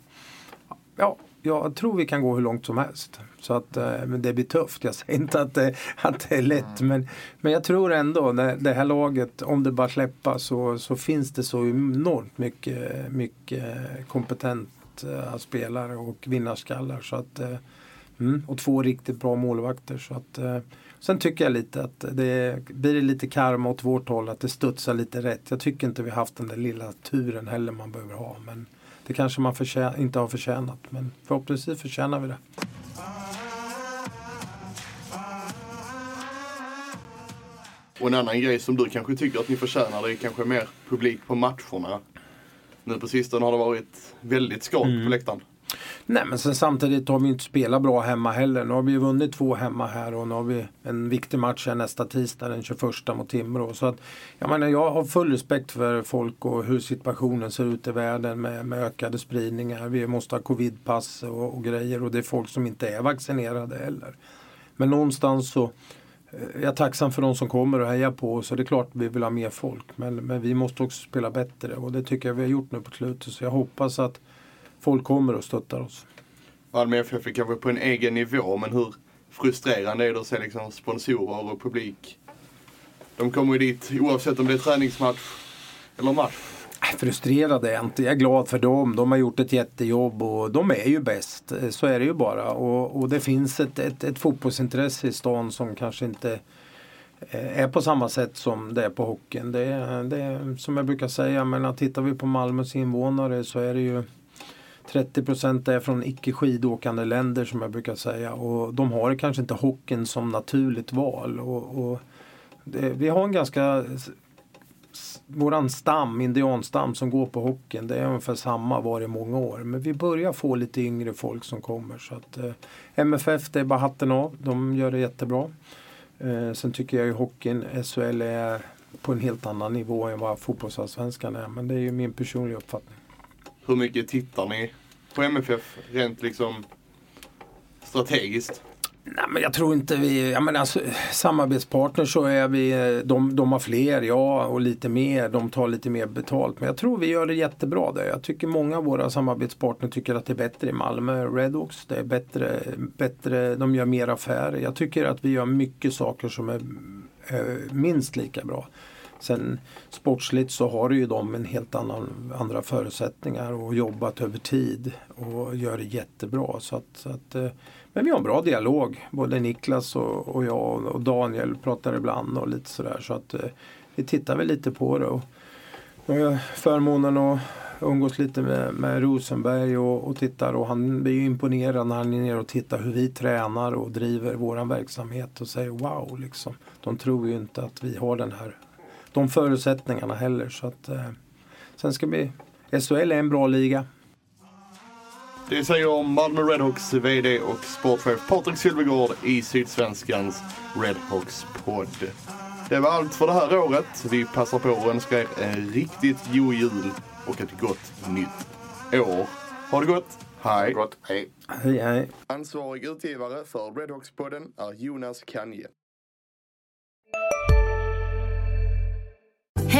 ja, jag tror vi kan gå hur långt som helst. Så att eh, men det blir tufft. Jag säger inte att det, att det är lätt. Mm. Men, men jag tror ändå det, det här laget, om det bara släpper så, så finns det så enormt mycket, mycket kompetenta spelare och vinnarskallar. Så att Mm, och två riktigt bra målvakter. Så att, eh, sen tycker jag lite att det blir lite karma åt vårt håll att det studsar lite rätt. Jag tycker inte vi haft den där lilla turen heller man behöver ha. Men det kanske man inte har förtjänat. Men förhoppningsvis förtjänar vi det. Och en annan grej som du kanske tycker att ni förtjänar det är kanske mer publik på matcherna. Nu på sistone har det varit väldigt skalk Mm. på läktaren. Nej men sen samtidigt har vi inte spelat bra hemma heller. Nu har vi vunnit två hemma här och nu har vi en viktig match här nästa tisdag den 21 mot Timrå. Så att, jag, menar, jag har full respekt för folk och hur situationen ser ut i världen med, med ökade spridningar. Vi måste ha covidpass och, och grejer och det är folk som inte är vaccinerade heller. Men någonstans så eh, jag är tacksam för de som kommer och hejar på oss och det är klart vi vill ha mer folk. Men, men vi måste också spela bättre och det tycker jag vi har gjort nu på slutet. Så jag hoppas att folk kommer och stöttar oss. Malmö FF är kanske på en egen nivå men hur frustrerande är det att se liksom sponsorer och publik? De kommer ju dit oavsett om det är träningsmatch eller match. Frustrerad är jag inte. Jag är glad för dem. De har gjort ett jättejobb och de är ju bäst. Så är det ju bara. Och, och det finns ett, ett, ett fotbollsintresse i stan som kanske inte eh, är på samma sätt som det är på hockeyn. Det är, det som jag brukar säga, men tittar vi på Malmös invånare så är det ju 30 procent är från icke skidåkande länder som jag brukar säga. Och de har kanske inte hockeyn som naturligt val. Och, och det, vi har en ganska våran stam, indianstam som går på hockeyn, det är ungefär samma var i många år. Men vi börjar få lite yngre folk som kommer. Så att, eh, MFF, det är bara hatten av. De gör det jättebra. Eh, sen tycker jag ju hockeyn, SHL är på en helt annan nivå än vad fotbollsallsvenskan är. Men det är ju min personliga uppfattning. Hur mycket tittar ni på MFF rent liksom strategiskt? Nej, men jag tror inte vi, jag menar, alltså, samarbetspartners så är vi, eh, de, de har fler, ja och lite mer, de tar lite mer betalt. Men jag tror vi gör det jättebra där. Jag tycker många av våra samarbetspartners tycker att det är bättre i Malmö, Redhawks, det är bättre, bättre, de gör mer affärer. Jag tycker att vi gör mycket saker som är är minst lika bra. Sen sportsligt så har ju de en helt annan, andra förutsättningar och jobbat över tid och gör det jättebra. Så att, så att, eh, men vi har en bra dialog. Både Niklas och, och jag och Daniel pratar ibland och lite sådär. Så att eh, vi tittar väl lite på det. Och, nu har jag förmånen att umgås lite med, med Rosenberg och, och tittar och han blir ju imponerad när han är nere och tittar hur vi tränar och driver våran verksamhet och säger wow liksom. De tror ju inte att vi har den här, de förutsättningarna heller. Så att, eh, sen ska vi, SHL är en bra liga. Det säger Malmö Redhawks VD och sportchef Patrik Sylvegård i Sydsvenskans Redhawks-podd. Det var allt för det här året. Vi passar på att önska er en riktigt god jul och ett gott nytt år. Ha det gott! Hej! Gott, hej. Hej hej. Ansvarig utgivare för Redhawks-podden är Jonas Kanje.